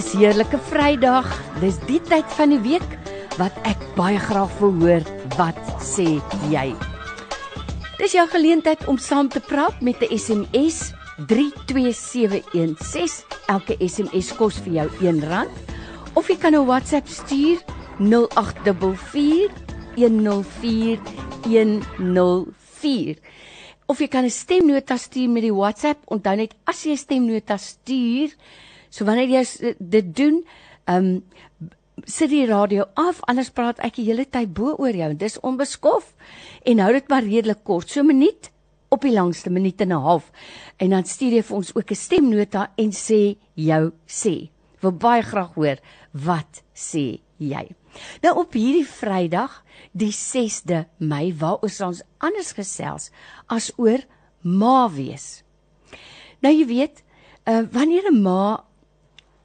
Dis heerlike Vrydag. Dis die tyd van die week wat ek baie graag wil hoor wat sê jy. Dis jou geleentheid om saam te praat met 'n SMS 32716. Elke SMS kos vir jou R1 of jy kan 'n WhatsApp stuur 0844 104 104 of jy kan 'n stemnota stuur met die WhatsApp. Onthou net as jy 'n stemnota stuur, so wanneer jy dit doen, ehm um, sit die radio af anders praat ek die hele tyd bo oor jou. Dis onbeskof en hou dit maar redelik kort. So 'n minuut op die langste minuut en 'n half. En dan stuur jy vir ons ook 'n stemnota en sê jou sê. Wil baie graag hoor wat sê jy. Nou op hierdie Vrydag, die 6de Mei, waar ons anders gesels as oor ma wees. Nou jy weet, uh, wanneer 'n ma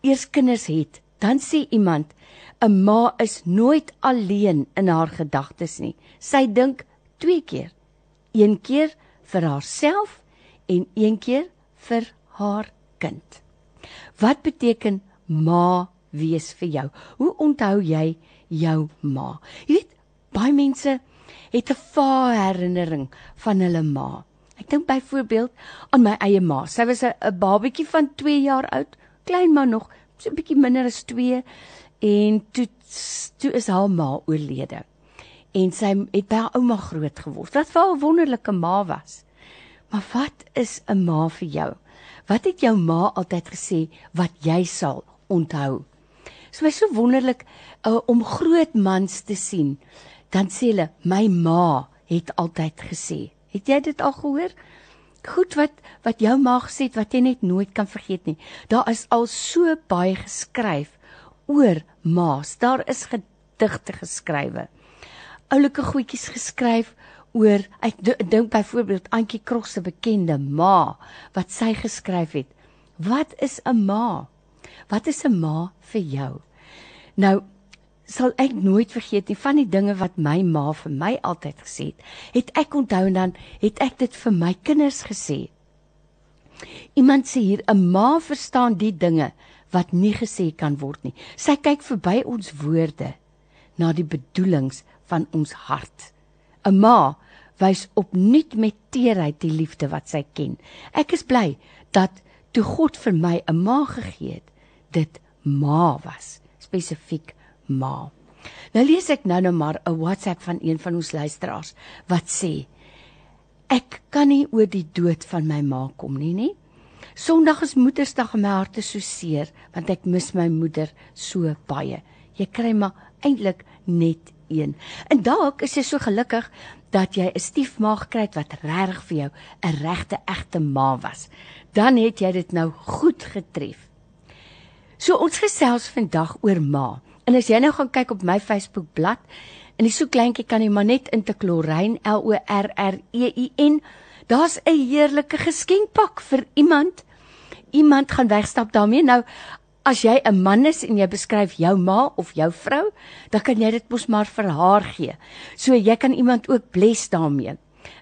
eers kinders het, dan sê iemand 'n ma is nooit alleen in haar gedagtes nie. Sy dink twee keer. Een keer vir haarself en een keer vir haar kind. Wat beteken ma wees vir jou? Hoe onthou jy jou ma? Jy weet, baie mense het 'n vae herinnering van hulle ma. Ek dink byvoorbeeld aan my eie ma. Sy was 'n babatjie van 2 jaar oud, klein maar nog, so 'n bietjie minder as 2 en toe toe is haar ma oorlede. En sy het by haar ouma groot geword. Wat vir 'n wonderlike ma was. Maar wat is 'n ma vir jou? Wat het jou ma altyd gesê wat jy sal onthou? Dit is so wonderlik uh, om groot mans te sien. Dan sê hulle, "My ma het altyd gesê." Het jy dit al gehoor? Goed wat wat jou ma gesê het wat jy net nooit kan vergeet nie. Daar is al so baie geskryf oor ma's. Daar is gedigte geskrywe. Oulike goedjies geskryf oor ek dink byvoorbeeld Antjie Krog se bekende ma wat sy geskryf het. Wat is 'n ma? Wat is 'n ma vir jou? Nou sal ek nooit vergeet nie van die dinge wat my ma vir my altyd gesê het. Het ek onthou en dan het ek dit vir my kinders gesê. Iemand sê hier 'n ma verstaan die dinge wat nie gesê kan word nie. Sy kyk verby ons woorde na die bedoelings van ons hart. 'n Ma wys opnuut met teerheid die liefde wat sy ken. Ek is bly dat toe God vir my 'n ma gegee het, dit ma was, spesifiek ma. Nou lees ek nou nou maar 'n WhatsApp van een van ons luisteraars wat sê ek kan nie oor die dood van my ma kom nie, nie. Sondag is Moedersdag en my hart is so seer want ek mis my moeder so baie. Jy kry maar eintlik net een. En dalk is jy so gelukkig dat jy 'n stiefma gekry het wat regtig vir jou 'n regte egte ma was. Dan het jy dit nou goed getref. So ons gesels vandag oor ma. En as jy nou gaan kyk op my Facebook bladsy, in die soeklyntjie kan jy maar net in te kloryn L O R R E I N Daar's 'n heerlike geskenkpak vir iemand. Iemand gaan wegstap daarmee. Nou as jy 'n man is en jy beskryf jou ma of jou vrou, dan kan jy dit mos maar vir haar gee. So jy kan iemand ook bless daarmee.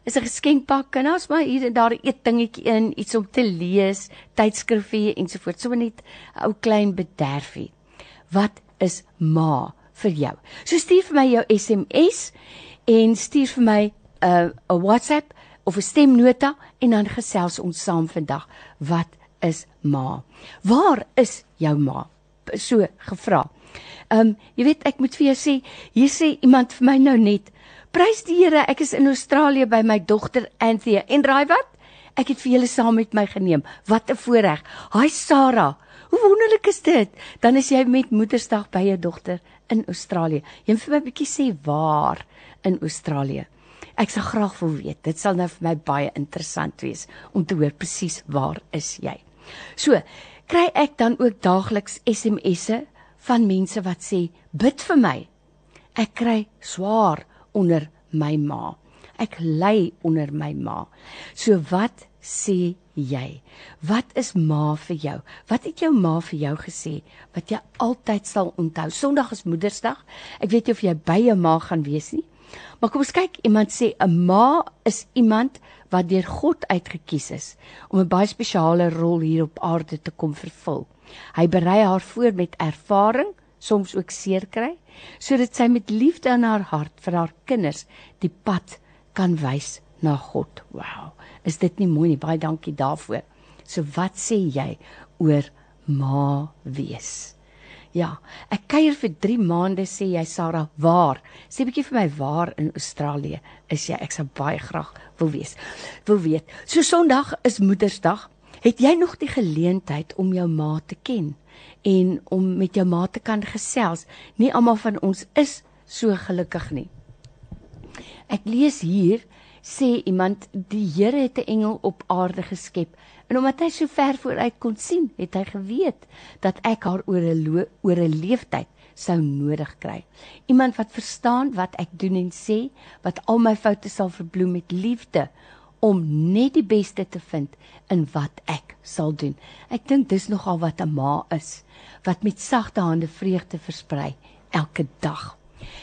Is 'n geskenkpak en daar's maar hier en daar 'n eetdingetjie in, iets om te lees, tydskrifie ensovoorts. So net 'n ou klein bederfie. Wat is ma vir jou? So stuur vir my jou SMS en stuur vir my 'n uh, 'n WhatsApp of 'n stemnota en dan gesels ons saam vandag. Wat is ma? Waar is jou ma? So gevra. Ehm um, jy weet ek moet vir jou sê, hier sê iemand vir my nou net, prys die Here, ek is in Australië by my dogter Anthea. En raai wat? Ek het vir julle saam met my geneem. Wat 'n voorreg. Haai Sarah. Hoe wonderlik is dit? Dan is jy met Moedersdag by jou dogter in Australië. Jy moet vir my 'n bietjie sê waar in Australië. Ek sal graag wil weet. Dit sal nou vir my baie interessant wees om te hoor presies waar is jy. So, kry ek dan ook daagliks SMS'e van mense wat sê bid vir my. Ek kry swaar onder my ma. Ek ly onder my ma. So wat sê jy? Wat is ma vir jou? Wat het jou ma vir jou gesê wat jy altyd sal onthou? Sondag is Moedersdag. Ek weet nie of jy by jou ma gaan wees nie. Maar kom ons kyk, iemand sê 'n ma is iemand wat deur God uitgekies is om 'n baie spesiale rol hier op aarde te kom vervul. Hy berei haar voor met ervaring, soms ook seer kry, sodat sy met liefde in haar hart vir haar kinders die pad kan wys na God. Wow. Is dit nie mooi nie? Baie dankie daarvoor. So wat sê jy oor ma wees? Ja, ek kuier vir 3 maande sê jy Sarah, waar? Sê bietjie vir my waar in Australië is jy? Ek sou baie graag wil weet. Wil weet. So Sondag is Moedersdag. Het jy nog die geleentheid om jou ma te ken en om met jou ma te kan gesels? Nie almal van ons is so gelukkig nie. Ek lees hier sê iemand die Here het 'n engel op aarde geskep En omdat hy so ver vooruit kon sien, het hy geweet dat ek haar oor 'n oor 'n leeftyd sou nodig kry. Iemand wat verstaan wat ek doen en sê, wat al my foute sal verbloem met liefde om net die beste te vind in wat ek sal doen. Ek dink dis nogal wat 'n ma is, wat met sagte hande vreugde versprei elke dag.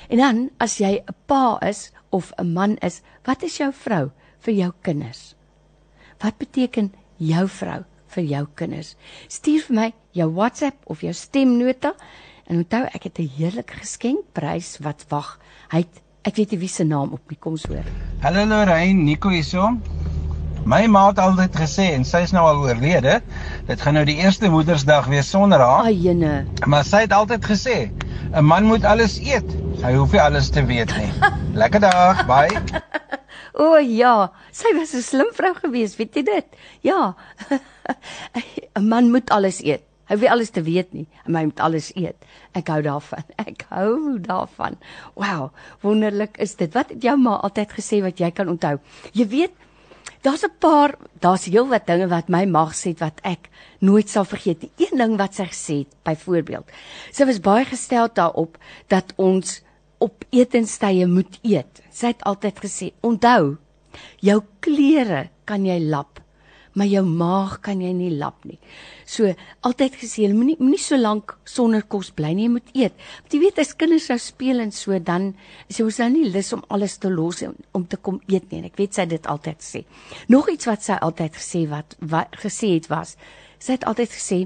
En dan as jy 'n pa is of 'n man is, wat is jou vrou vir jou kinders? Wat beteken jou vrou vir jou kinders. Stuur vir my jou WhatsApp of jou stemnota en onthou ek het 'n heerlike geskenkprys wat wag. Hy het, ek weet nie wie se naam op nie kom hoor. Hallo Lorraine, Nico hierso. My ma het altyd gesê en sy is nou al oorlede. Dit gaan nou die eerste Moedersdag wees sonder haar. Ayene. Maar sy het altyd gesê 'n man moet alles eet. Hy hoef nie alles te weet nie. Lekker dag, bye. O ja, sy was 'n slim vrou gewees, weet jy dit? Ja. 'n Man moet alles eet. Hy wil alles te weet nie. Hy moet alles eet. Ek hou daarvan. Ek hou daarvan. Wow, wonderlik is dit. Wat het jou ma altyd gesê wat jy kan onthou? Jy weet, daar's 'n paar, daar's heelwat dinge wat my ma gesê het wat ek nooit sal vergeet nie. Een ding wat sy gesê het, byvoorbeeld. Sy was baie gestel daarop dat ons op etenstye moet eet. Sy het altyd gesê, onthou, jou klere kan jy lap, maar jou maag kan jy nie lap nie. So altyd gesê, jy moenie moenie so lank sonder kos bly nie, jy moet eet. Want jy weet as kinders sou speel en so dan is jy mos nou nie lus om alles te los om, om te kom eet nie. En ek weet sy het dit altyd sê. Nog iets wat sy altyd gesê wat, wat gesê het was, sy het altyd gesê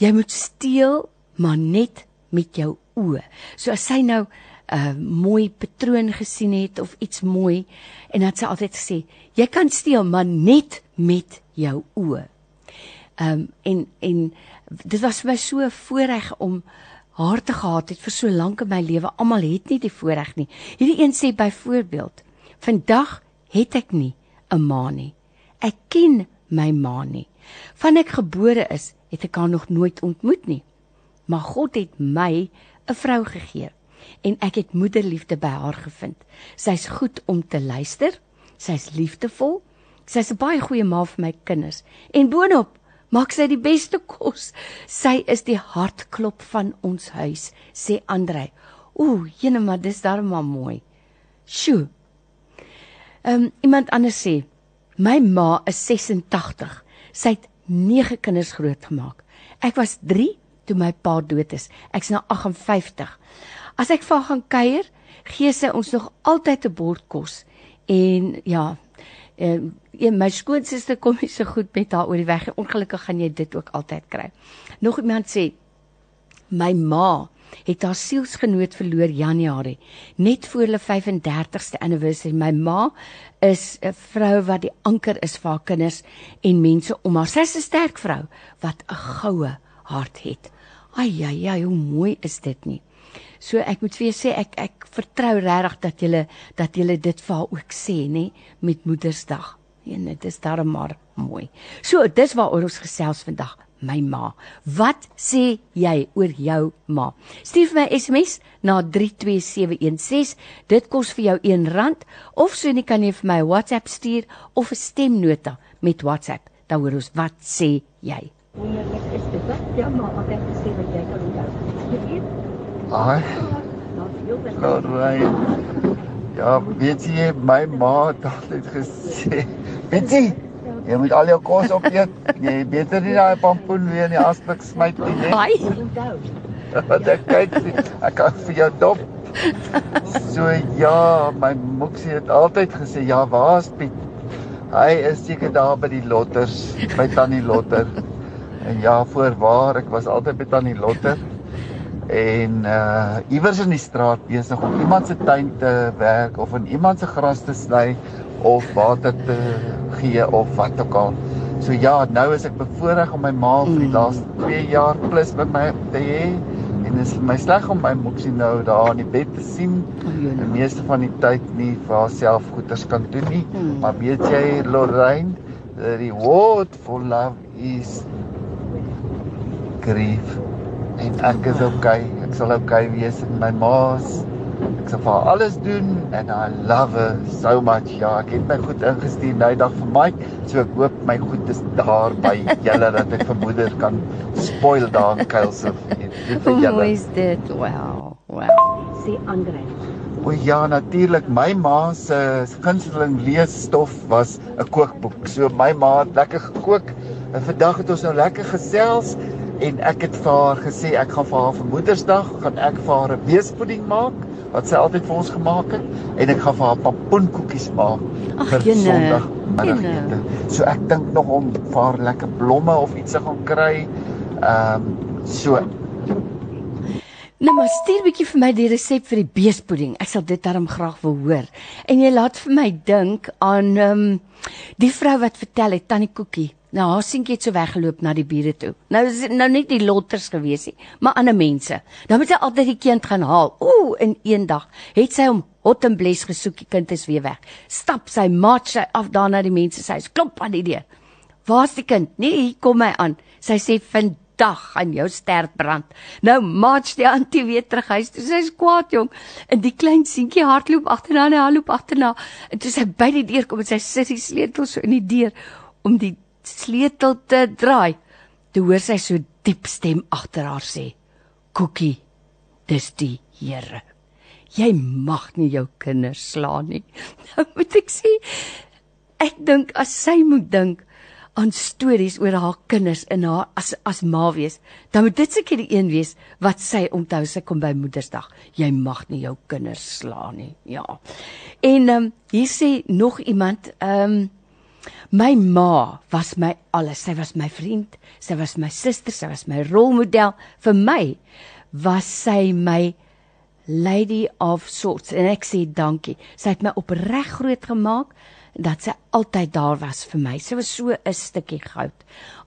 jy moet steel maar net met jou oë. So as sy nou 'n uh, mooi patroon gesien het of iets mooi en dan sy altyd gesê, jy kan steel maar net met jou oë. Ehm um, en en dit was vir my so voorreg om haar te gehad het vir so lank in my lewe. Almal het nie die voorreg nie. Hierdie een sê byvoorbeeld, vandag het ek nie 'n ma nie. Ek ken my ma nie. Van ek gebore is, het ek haar nog nooit ontmoet nie. Maar God het my 'n vrou gegee en ek het moederliefde by haar gevind. Sy's goed om te luister, sy's liefdevol, sy's 'n baie goeie ma vir my kinders en boonop maak sy die beste kos. Sy is die hartklop van ons huis, sê Andrei. Ooh, jene maar dis darem maar mooi. Sjoe. Ehm um, iemand anders sê, my ma is 86. Sy het 9 kinders grootgemaak. Ek was 3 toe my pa dood is. Ek's nou 58. As ek vir haar gaan kuier, gee sy ons nog altyd 'n bord kos. En ja, en ja, my skoonsister kom nie so goed met haar oor die weg. Ongelukkig gaan jy dit ook altyd kry. Nog iemand sê my ma het haar sielsgenoot verloor Januarie net voor hulle 35ste anniversary. My ma is 'n vrou wat die anker is vir haar kinders en mense om haar. Sy's 'n sterk vrou wat 'n goue hart het. Ai ja ja, hoe mooi is dit nie. So ek moet vir julle sê ek ek vertrou regtig dat julle dat julle dit vir haar ook sê nê met Moedersdag. En dit is darem maar mooi. So dis waaroor ons gesels vandag, my ma. Wat sê jy oor jou ma? Stuur my SMS na 32716. Dit kos vir jou R1 of so net kan jy vir my WhatsApp stuur of 'n stemnota met WhatsApp. Dan hoor ons wat sê jy wonderlik is dit wat jou ma altyd gesê wat jy kan onthou. Jy weet? Ai. Nou, ja, weet jy my ma het altyd gesê, weet jy, moet al jou kos opeet. Jy beter nie daai pampoen weer in die asblik smyt nie, né? Ai. Wat ek kyk, ek kan vir jou dop So ja, my moksie het altyd gesê, "Ja, waar's Piet?" Hy is seker daar by die lotters, by Tannie Lotter. En ja, voorwaar, ek was altyd by Tannie Lotter. En uh iewers in die straat besig om iemand se tuin te werk of in iemand se gras te sny of water te gee of wat ook al. So ja, nou is ek bevoorreg om my ma vir die laaste 2 jaar plus by my te hê en dit is my sleg om my moksie nou daar in die bed te sien. Die meeste van die tyd nie vir haarself goeders kan doen nie. Hmm. Maar weet jy Lorraine, the reward for love is grief. En ek is okay. Ek sal okay wees in my ma's. Ek sal vir alles doen and I love her so much. Ja, ek het my goed ingestuur nou dag vir Mike, so ek hoop my goed is daar by julle dat ek vir moeder kan spoil daar in Kuilse vir Hoe mooi julle. is dit? Wow. Wow. Sê Andre. O ja, natuurlik. My ma se gunsteling leesstof was 'n kookboek. So my ma het lekker gekook en vandag het ons nou lekker gesels en ek het vir haar gesê ek gaan vir haar vir Moedersdag gaan ek vir haar 'n beespudding maak wat sy altyd vir ons gemaak het en ek gaan vir haar pampoenkoekies maak Ag, vir jene, Sondagmiddagete. So ek dink nog om vir haar lekker blomme of iets te gaan kry. Ehm um, so Nou maar stuur bietjie vir my die resep vir die beespudding. Ek sal dit darm graag wil hoor. En jy laat vir my dink aan ehm um, die vrou wat vertel het Tannie Koekie. Nou haar seentjie het so weggeloop na die bure toe. Nou is nou net die lotters gewees nie, maar ander mense. Dan moet sy altyd die kind gaan haal. Ooh, in een dag het sy hom hot en bles gesoek, die kind is weer weg. Stap sy maat sy af daar na die mense se huis. Klop aan die deur. Waar's die kind? Nee, hier kom hy aan. Sy sê vandag gaan jou ster brand. Nou march die antie weer terug huis. Toe sy's kwaad jong. En die klein seentjie hardloop agterna en hy hardloop agterna. En toe sy by die deur kom en sy sit die sleutel so in die deur om die sleutel te draai. Toe hoor sy so diep stem agter haar sê: "Koekie, dis die Here. Jy mag nie jou kinders slaan nie." Nou moet ek sê ek dink as sy moet dink aan stories oor haar kinders in haar as as ma wees, dan moet dit seker die een wees wat sy onthou sy kom by Moedersdag. Jy mag nie jou kinders slaan nie. Ja. En ehm um, hier sê nog iemand ehm um, My ma was my alles. Sy was my vriend, sy was my suster, sy was my rolmodel. Vir my was sy my lady of sorts en ek sê dankie. Sy het my opreg groot gemaak dat sy altyd daar was vir my. Sy was so 'n stukkie goud.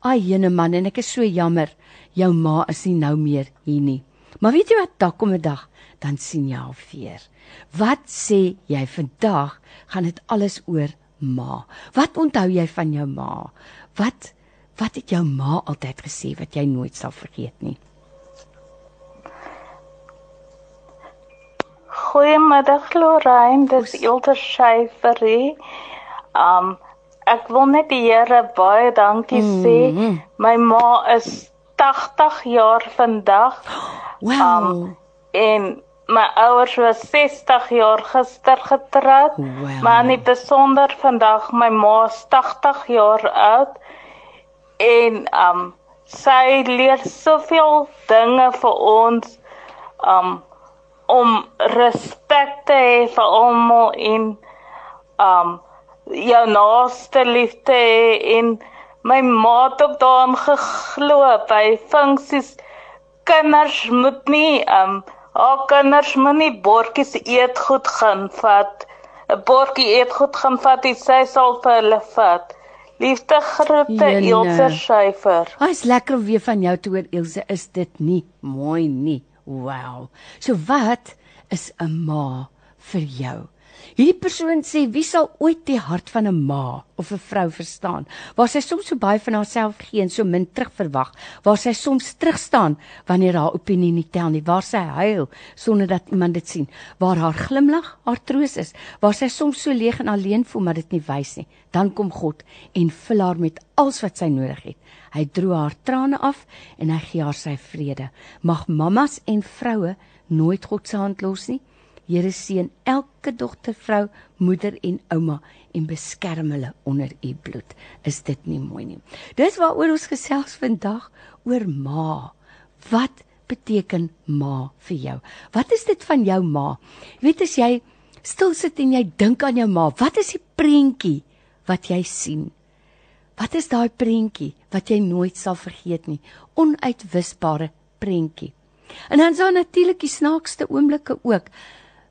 Ai jene man en ek is so jammer jou ma is nie nou meer hier nie. Maar weet jy wat, daar kom 'n dag dan sien jy haar weer. Wat sê jy vandag gaan dit alles oor ma. Wat onthou jy van jou ma? Wat wat het jou ma altyd gesê wat jy nooit sal vergeet nie? Goeiemiddag Lorraine, dis Ilter Scheiferie. Um ek wil net die Here baie dankie sê. Mhm. My ma is 80 jaar vandag Wow. en my ouers was 60 jaar gister getroud. Wow. Maar in die besonder vandag my ma is 80 jaar oud en um sy leer soveel dinge vir ons um om respek te hê vir almal en um jou naaste lief te hê en my ma het ook daarin geglo by funksies kinders moet nie um haar kinders moet nie bordjies eetgoed gaan vat 'n bordjie eetgoed gaan vat sy sal vir hulle vat liefde groete. Ilse Scheifer Hy is lekker om weer van jou te hoor Ilse, is dit nie mooi nie? Wow. So wat is 'n ma vir jou? Hierdie persoon sê wie sal ooit die hart van 'n ma of 'n vrou verstaan waar sy soms so baie van haarself gee en so min terugverwag, waar sy soms terugstaan wanneer haar opinie nie tel nie, waar sy huil sonder dat iemand dit sien, waar haar glimlag haar troos is, waar sy soms so leeg en alleen voel maar dit nie wys nie. Dan kom God en vul haar met alles wat sy nodig het. Hy droog haar trane af en hy gee haar sy vrede. Mag mammas en vroue nooit God se hand los nie. Here seën elke dogter, vrou, moeder en ouma en beskerm hulle onder u bloed. Is dit nie mooi nie? Dis waaroor ons gesels vandag oor ma. Wat beteken ma vir jou? Wat is dit van jou ma? Jy weet as jy stil sit en jy dink aan jou ma, wat is die prentjie wat jy sien? Wat is daai prentjie wat jy nooit sal vergeet nie? Onuitwisbare prentjie. En dan is daar natuurlik die snaakste oomblikke ook.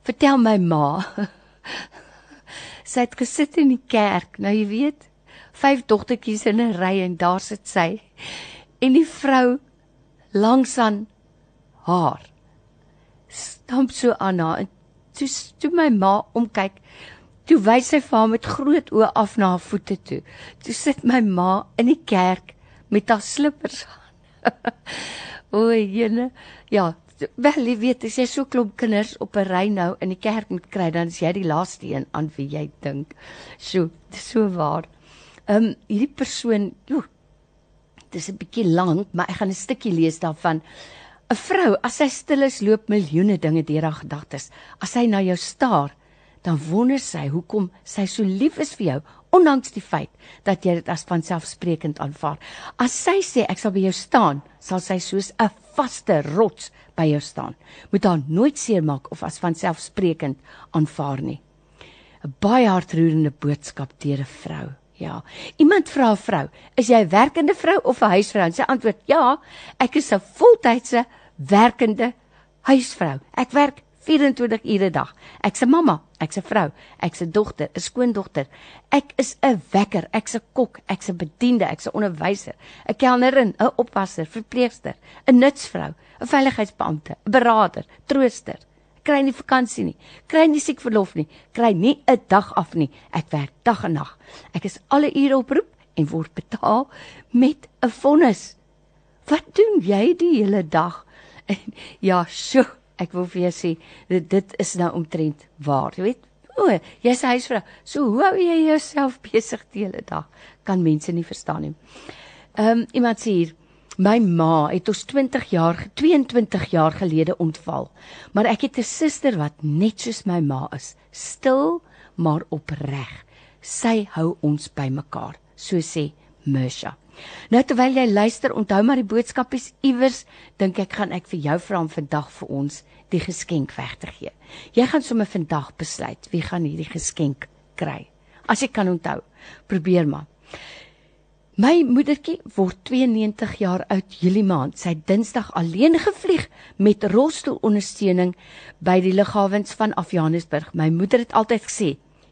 Vertel my ma. sy het gesit in die kerk, nou jy weet, vyf dogtertjies in 'n ry en daar sit sy. En die vrou langs aan haar stamp so aan haar en toe toe my ma omkyk toe wys sy vir haar met groot oë af na haar voete toe toe sit my ma in die kerk met haar slippers aan o jene ja wel jy weet as jy so klomp kinders op 'n ry nou in die kerk moet kry dan is jy die laaste een aan wie jy dink. So so waar. Ehm um, hierdie persoon joh dis 'n bietjie lank maar ek gaan 'n stukkie lees daarvan. 'n vrou as sy stil is loop miljoene dinge deur haar gedagtes. As sy na jou staar dan wonder sy hoekom sy so lief is vir jou ondanks die feit dat jy dit as vanselfsprekend aanvaar. As sy sê ek sal by jou staan, sal sy soos 'n vaste rots by jou staan. Moet haar nooit seermaak of as vanselfsprekend aanvaar nie. 'n Baie hartroerende boodskap deur 'n vrou. Ja. Iemand vra 'n vrou, "Is jy 'n werkende vrou of 'n huisvrou?" En sy antwoord, "Ja, ek is 'n voltydse werkende huisvrou. Ek werk 24 ure 'n dag. Ek's 'n mamma, ek's 'n vrou, ek's 'n dogter, 'n skoondogter. Ek is 'n wekker, ek's 'n kok, ek's 'n bediende, ek's 'n onderwyser, 'n kelnerin, 'n oppasser, verpleegster, 'n nutsvrou, 'n veiligheidsbeampte, 'n beraader, trooster. Kry nie vakansie nie, kry nie siek verlof nie, kry nie 'n dag af nie. Ek werk dag en nag. Ek is alle ure op roep en word betaal met 'n vonnis. Wat doen jy die hele dag? En ja, sjoe ek wil vir jou sê dit, dit is nou omtrent waar, jy weet. O, jy's 'n huisvrou. So hoe hou jy jouself besig die hele dag? Kan mense nie verstaan nie. Ehm um, iemand sê hier My ma het ons 20 jaar 22 jaar gelede ontval. Maar ek het 'n suster wat net soos my ma is, stil maar opreg. Sy hou ons bymekaar, so sê Mersha. Nou terwyl jy luister, onthou maar die boodskap is iewers, dink ek gaan ek vir jou vra om vandag vir ons die geskenk weg te gee. Jy gaan sommer vandag besluit wie gaan hierdie geskenk kry. As jy kan onthou, probeer maar. My moedertjie word 92 jaar oud Julie maand. Sy het Dinsdag alleen gevlieg met rolstoelondersteuning by die lughawens van Afghanistan. My moeder het altyd gesê,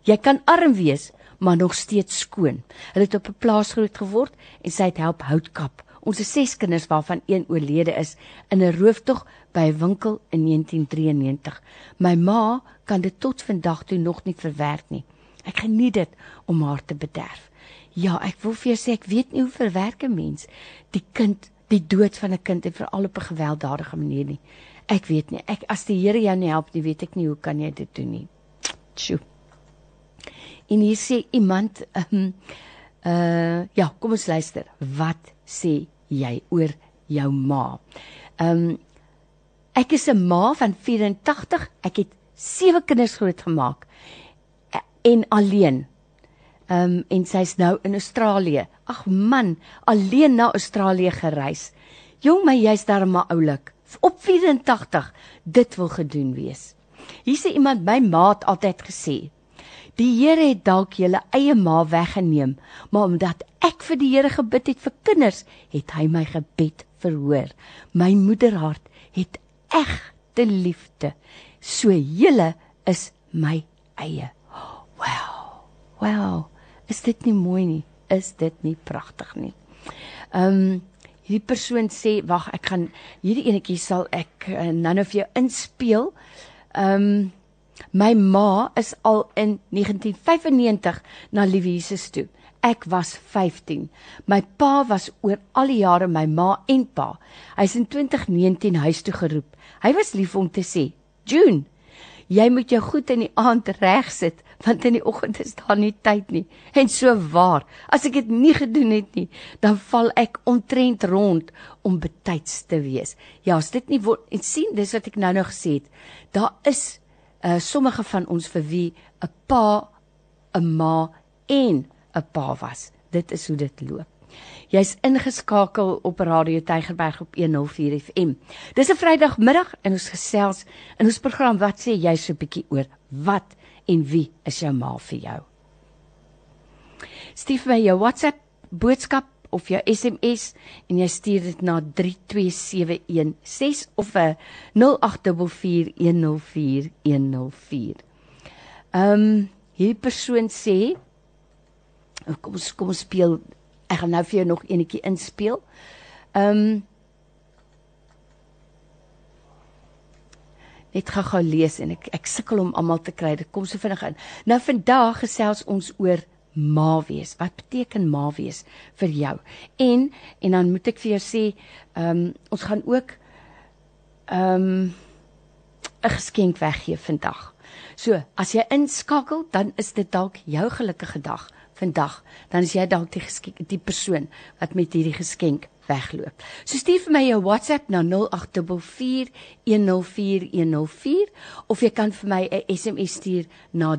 jy kan arm wees, maar nog steeds skoon. Hulle het op 'n plaas groot geword en sy het help hout kap. Ons het ses kinders waarvan een oorlede is in 'n rooftog by 'n winkel in 1993. My ma kan dit tot vandag toe nog nie verwerk nie. Ek geniet dit om haar te bederf. Ja, ek wil vir sê ek weet nie hoe verwerk 'n mens die kind, die dood van 'n kind en veral op 'n gewelddadige manier nie. Ek weet nie. Ek as die Here jou nie help nie, weet ek nie hoe kan jy dit doen nie. Tjoe. En hier sê iemand um, uh ja, kom ons luister. Wat sê jy oor jou ma? Um ek is 'n ma van 84. Ek het sewe kinders grootgemaak en alleen. Um en sy's nou in Australië. Ag man, alleen na Australië gereis. Jong my, jy's daar maar oulik. Op 84 dit wil gedoen wees. Hier sê iemand my maat altyd gesê, Die Here het dalk julle eie ma weggeneem, maar omdat ek vir die Here gebid het vir kinders, het hy my gebed verhoor. My moederhart het egte liefde. So julle is my eie. Wow. Wow. Is dit nie mooi nie? Is dit nie pragtig nie? Ehm um, hierdie persoon sê, wag, ek gaan hierdie enetjie sal ek uh, nou-nou vir jou inspeel. Ehm um, My ma is al in 1995 na Liewe Jesus toe. Ek was 15. My pa was oor al die jare my ma en pa. Hy's in 2019 huis toe geroep. Hy was lief om te sê: "June, jy moet jou goed in die aand regsit, want in die oggend is daar nie tyd nie." En so waar. As ek dit nie gedoen het nie, dan val ek ontrent rond om betyds te wees. Ja, as dit nie word en sien, dis wat ek nou nog gesê het. Daar is uh sommige van ons vir wie 'n pa, 'n ma en 'n pa was. Dit is hoe dit loop. Jy's ingeskakel op Radio Tygerberg op 104 FM. Dis 'n Vrydagmiddag en ons gesels in ons program wat sê jy so 'n bietjie oor wat en wie is jou ma vir jou? Stuur my jou WhatsApp boodskap of jou SMS en jy stuur dit na 32716 of 'n 0844104104. Ehm um, hierdie persoon sê kom ons kom ons speel Ek gaan nou vir jou nog enetjie inspel. Ehm um, Net gou-gou lees en ek ek sukkel om almal te kry. Dit kom so vinnig in. Nou vandag gesels ons oor ma wees. Wat beteken ma wees vir jou? En en dan moet ek vir jou sê, ehm um, ons gaan ook ehm um, 'n geskenk weggee vandag. So, as jy inskakel, dan is dit dalk jou gelukkige dag vandag, dan is jy dalk die geskik die persoon wat met hierdie geskenk wegloop. So stuur vir my jou WhatsApp na 0824104104 of jy kan vir my 'n SMS stuur na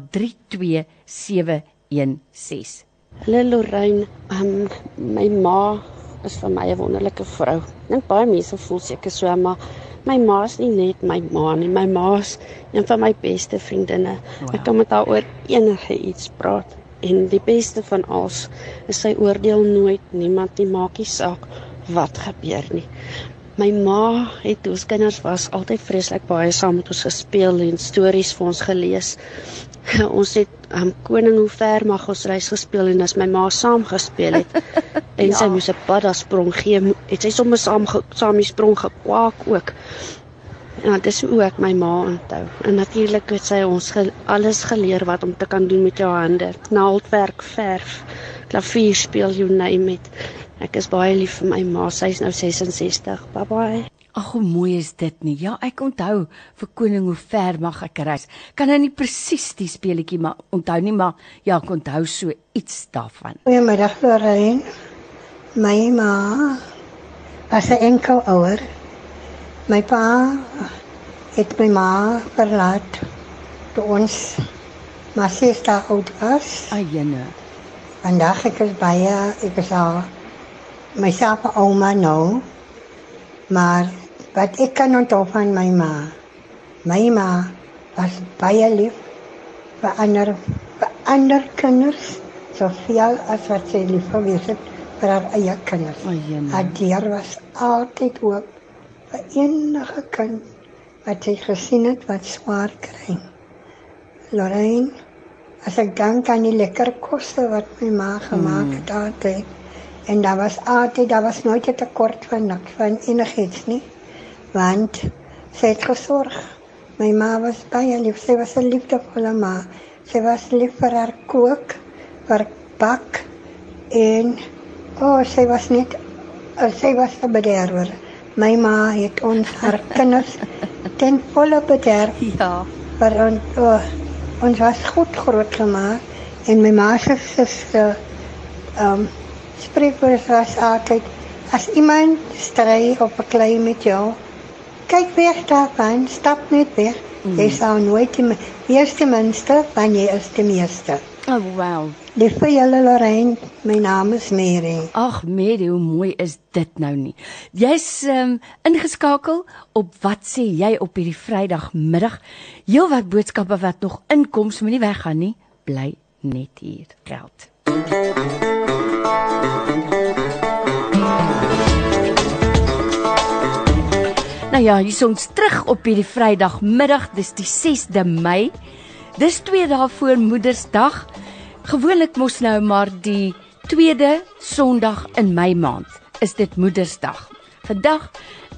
32716. Hallo Lorraine, um, my ma is vir my 'n wonderlike vrou. Dink baie mense voel seker so, maar my ma is nie net my ma nie, my ma is een van my beste vriendinne. Wow. Ek kan met haar oor enige iets praat en die beste van alles is sy oordeel nooit niemand nie maak nie saak wat gebeur nie. My ma het ons kinders was altyd vreeslik baie saam met ons gespeel en stories vir ons gelees. Ons het um, koning hoe ver mag ons reis gespeel en as my ma saam gespeel het en ja. sy moes 'n padda sprong gee, het sy sommer saam saam die sprong gekwaak ook. Ja, dis hoe ek my ma onthou. En natuurlik het sy ons ge alles geleer wat om te kan doen met jou hande. Naaldwerk, verf, klavier speel, you name it. Ek is baie lief vir my ma. Sy's nou 66. Bye bye. Ag hoe mooi is dit nie. Ja, ek onthou vir koning hoe ver mag ek reis. Kan nou nie presies die speletjie maar onthou nie, maar ja, ek onthou so iets daarvan. Goeiemiddag Lorraine. My ma was 'n enkel ouer My pa het my ma verlaat toe ons maar ses dae oud was. Ayene. Vandag ek is baie ek is al myself 'n ouma nou. Maar wat ek kan onthou van my ma. My ma was baie lief vir ander vir ander kinders soveel as wat sy lief gewees het vir haar eie kinders. Ayene. Haar deur was altyd oop vir enige kind wat jy gesien het wat swaar kry. Lorraine, as ek dink aan die lekker kosse wat my ma gemaak het mm. altyd en daar was altyd daar was nooit 'n tekort van niks van enigiets nie. Want sy het gesorg. My ma was baie lief. Sy was 'n liefdevolle ma. Sy was lief vir haar kook, vir bak en o, oh, sy was net sy was 'n bederwer. My ma het ons haar kinders ten volle bederf. Ja. Maar ons oh, ons was goed groot gemaak en my ma se suster ehm um, spreekwoord was altyd as iemand stry op 'n klei met jou, kyk weg daarvan, stap net weg. Mm. Jy sal nooit die eerste minste van jy is die meeste. Oh wow. Lief vir julle Lorraine, my naam is Mary. Ag Mary, hoe mooi is dit nou nie. Jy's um, ingeskakel op wat sê jy op hierdie Vrydagmiddag? Heel wat boodskappe wat nog inkoms, moenie weggaan nie. Bly net hier. Geld. Nou ja, hier is ons terug op hierdie Vrydagmiddag. Dis die 6de Mei. Dis twee dae voor Moedersdag. Gewoonlik mos nou maar die tweede Sondag in Mei maand is dit Moedersdag. Vandag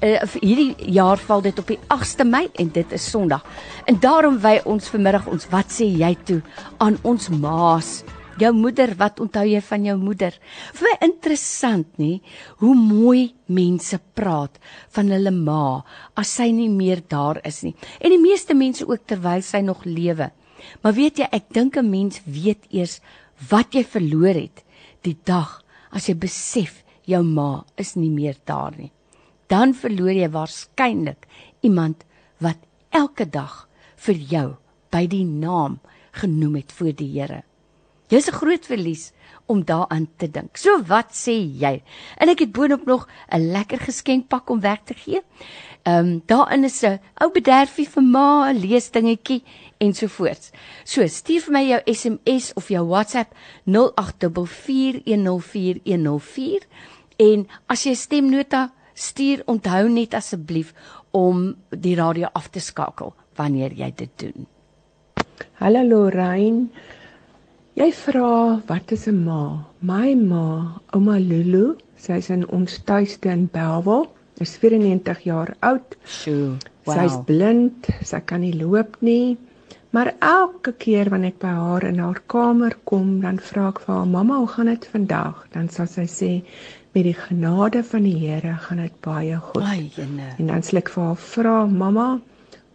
uh, hierdie jaar val dit op die 8ste Mei en dit is Sondag. En daarom wy ons vanmiddag ons wat sê jy toe aan ons ma's. Jou moeder, wat onthou jy van jou moeder? Vir my interessant nie hoe mooi mense praat van hulle ma as sy nie meer daar is nie. En die meeste mense ook terwyl sy nog lewe. Maar weet jy, ek dink 'n mens weet eers wat jy verloor het die dag as jy besef jou ma is nie meer daar nie. Dan verloor jy waarskynlik iemand wat elke dag vir jou by die naam genoem het voor die Here. Jy's 'n groot verlies om daaraan te dink. So wat sê jy? En ek het boonop nog 'n lekker geskenkpak om weg te gee. Ehm um, daarin is 'n ou bederfie vir ma, 'n leesdingetjie ensovoorts. So stuur vir my jou SMS of jou WhatsApp 0844104104 en as jy stemnota stuur, onthou net asseblief om die radio af te skakel wanneer jy dit doen. Hallo Lorraine. Jy vra wat is 'n ma? My ma, ouma Lulu, sy's in ons tuiste in Bellville, is 94 jaar oud. Sjoe. Wow. Sy's blind, sy kan nie loop nie. Maar elke keer wanneer ek by haar in haar kamer kom, dan vra ek vir haar: "Mamma, hoe gaan dit vandag?" Dan sal sy sê: "Met die genade van die Here gaan dit baie goed." Ai, jene. En dan sê ek vir haar: "Vra mamma,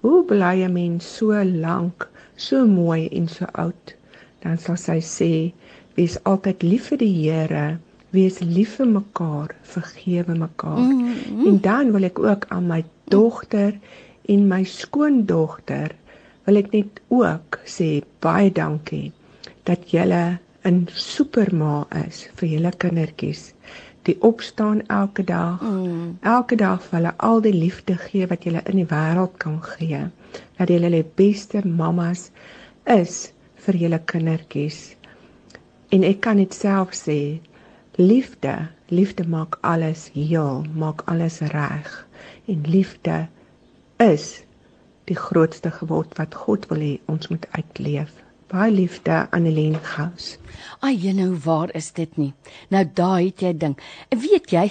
hoe bly 'n mens so lank, so mooi en so oud?" Dan sal sy sê: "Wees altyd lief vir die Here." Wees lief vir mekaar, vergewe mekaar. Mm -hmm. En dan wil ek ook aan my dogter en my skoondogter wil ek net ook sê baie dankie dat julle 'n superma is vir julle kindertjies. Die opstaan elke dag. Mm. Elke dag vir hulle al die liefde gee wat julle in die wêreld kan gee. Dat julle die beste mammas is vir julle kindertjies. En ek kan dit self sê, liefde, liefde maak alles heel, maak alles reg. En liefde is die grootste gebod wat God wil hê ons moet uitleef. Baie liefde aan Helene Gous. Ai, jy nou waar is dit nie? Nou daai het jy ding. Weet jy,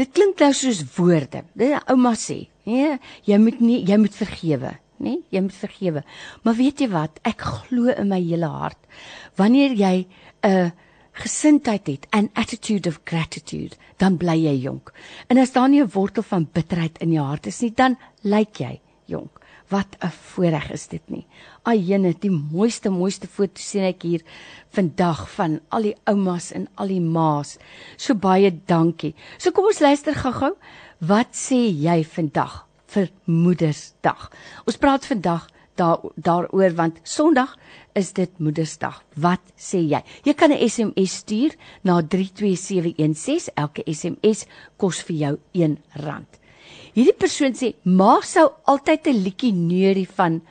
dit klink nou soos woorde. Dit ouma sê, nee, jy moet nie jy moet vergewe, nê? Nee? Jy moet vergewe. Maar weet jy wat? Ek glo in my hele hart wanneer jy 'n uh, gesindheid het, an attitude of gratitude, dan bly jy jonk. En as daar nie 'n wortel van bitterheid in jou hart is nie, dan lyk jy jonk. Wat 'n voorreg is dit nie. Ayene, die mooiste mooiste foto sien ek hier vandag van al die oumas en al die ma's. So baie dankie. So kom ons luister gou-gou. Wat sê jy vandag vir Moedersdag? Ons praat vandag daar daaroor want Sondag is dit Moedersdag. Wat sê jy? Jy kan 'n SMS stuur na 32716. Elke SMS kos vir jou R1. Hierdie persoon sê: "Ma sou altyd 'n liedjie neurie van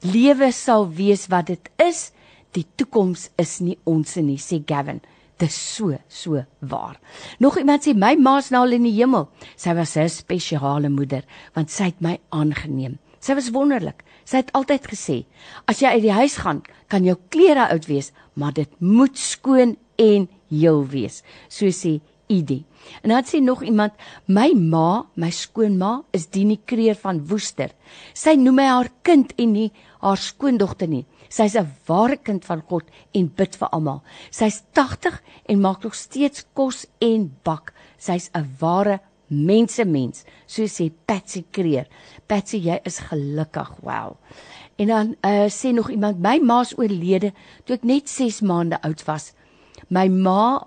lewe sal wees wat dit is. Die toekoms is nie ons nie," sê Gavin. Dis so, so waar. Nog iemand sê my ma's nou al in die hemel. Sy was 'n spesiale moeder want sy het my aangeneem. Sy was wonderlik. Sy het altyd gesê, as jy uit die huis gaan, kan jou klere oud wees, maar dit moet skoon en heel wees, so sê Idi. En dan sê nog iemand, my ma, my skoonma is Dini Kreer van Woester. Sy noem my haar kind en nie haar skoondogter nie. Sy's 'n ware kind van God en bid vir almal. Sy's 80 en maak nog steeds kos en bak. Sy's 'n ware mensemens, so sê Patsy Kreer. Patsy, jy is gelukkig. Wow. En dan uh, sê nog iemand, my ma's oorlede toe ek net 6 maande oud was. My ma,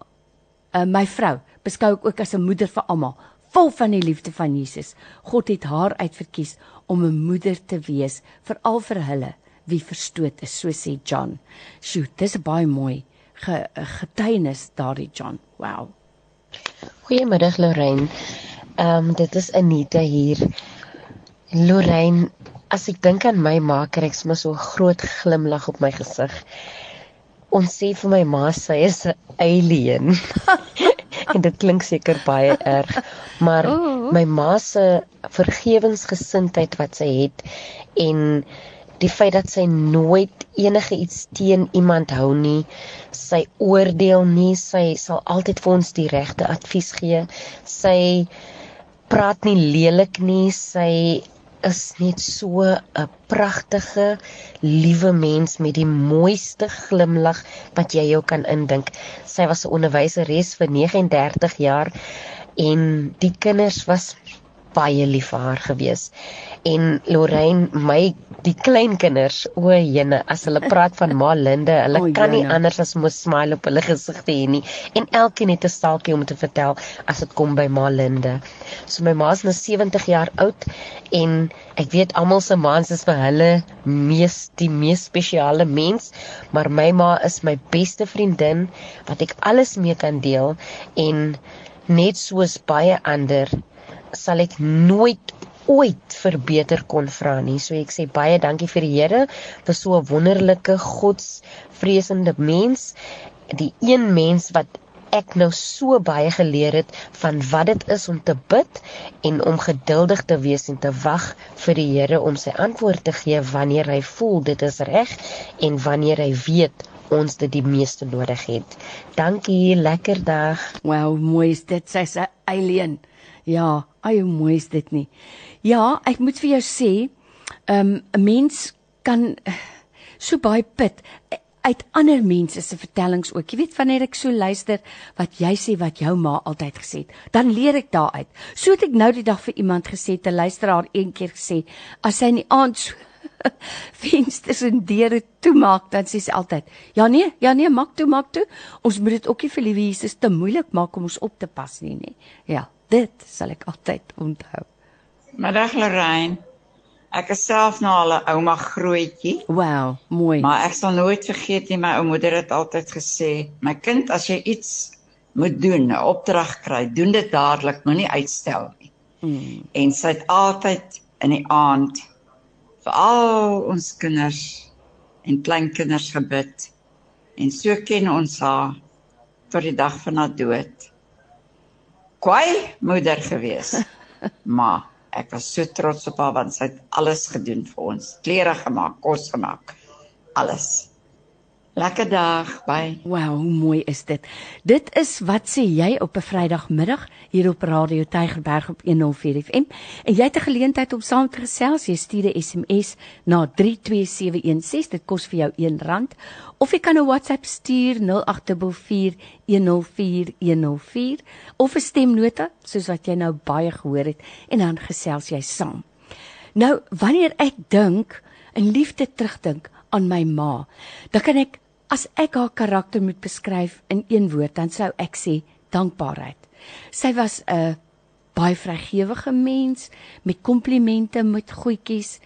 uh, my vrou, beskou ek ook as 'n moeder vir almal, vol van die liefde van Jesus. God het haar uitverkies om 'n moeder te wees, veral vir hulle wie verstoot is, so sê John. Sjoe, dis 'n baie mooi ge, getuienis daardie John. Wow. Goeiemiddag Lorraine. Ehm um, dit is Anita hier. Lorraine, as ek dink aan my ma, kry ek sommer so 'n groot glimlag op my gesig. Ons sê vir my ma sy is 'n alien. en dit klink seker baie erg, maar my ma se vergewensgesindheid wat sy het en die feit dat sy nooit enige iets teen iemand hou nie, sy oordeel nie, sy sal altyd vir ons die regte advies gee. Sy praat nie lelik nie. Sy is net so 'n pragtige, liewe mens met die mooiste glimlag wat jy jou kan indink. Sy was 'n onderwyseres vir 39 jaar en die kinders was baie lief vir haar gewees. En Lorraine, my die kleinkinders, o jene, as hulle praat van Ma Linde, hulle O, kan nie anders as om 'n smile op hulle gesigte hê nie en elkeen het 'n staaltjie om te vertel as dit kom by Ma Linde. So my ma is nou 70 jaar oud en ek weet almal se ma's is vir hulle mees die mees spesiale mens, maar my ma is my beste vriendin wat ek alles mee kan deel en net soos baie ander sal ek nooit ooit verbeter kon vra nie. So ek sê baie dankie vir die Here vir so 'n wonderlike godsvreesende mens, die een mens wat ek nou so baie geleer het van wat dit is om te bid en om geduldig te wees en te wag vir die Here om sy antwoord te gee wanneer hy voel dit is reg en wanneer hy weet ons dit die meeste nodig het. Dankie, lekker dag. Wow, mooi is dit. Sy's 'n alien. Ja, ai hoe mooi is dit nie. Ja, ek moet vir jou sê, ehm, 'n um, mens kan eh, so baie put eh, uit ander mense se vertellings ook. Jy weet wanneer ek so luister wat jy sê wat jou ma altyd gesê het, dan leer ek daaruit. So het ek nou die dag vir iemand gesê, 'n luisteraar een keer gesê, as sy in die aand so vensters en deure toemaak, dan sê sy altyd: "Ja nee, ja nee, maak toe, maak toe. Ons moet dit ook nie vir liewe Jesus te moeilik maak om ons op te pas nie, nê." Ja, dit sal ek altyd onthou. Middag Lorraine. Ek is self nou al 'n ouma grootjie, Wow, mooi. maar ek sal nooit vergeet nie my ou moeder het altyd gesê, my kind as jy iets moet doen, 'n opdrag kry, doen dit dadelik, moenie uitstel nie. Mm. En sy het altyd in die aand vir al ons kinders en kleinkinders gebid. En so ken ons haar tot die dag van haar dood. Kwai moeder gewees. maar ek was so trots op haar want sy het alles gedoen vir ons. Klere gemaak, kos gemaak, alles. Lekker dag, bye. Wow, hoe mooi is dit. Dit is wat sê jy op 'n Vrydagmiddag hier op Radio Tygerberg op 104 FM en jy het 'n geleentheid om saam te gesels. Jy stuur 'n SMS na 32716. Dit kos vir jou R1 of jy kan 'n WhatsApp stuur 0824104104 of 'n stemnota soos wat jy nou baie gehoor het en dan gesels jy saam. Nou, wanneer ek dink in liefde terugdink aan my ma, dan kan ek as ek haar karakter moet beskryf in een woord, dan sou ek sê dankbaarheid. Sy was 'n baie vrygewige mens met komplimente, met goedjies.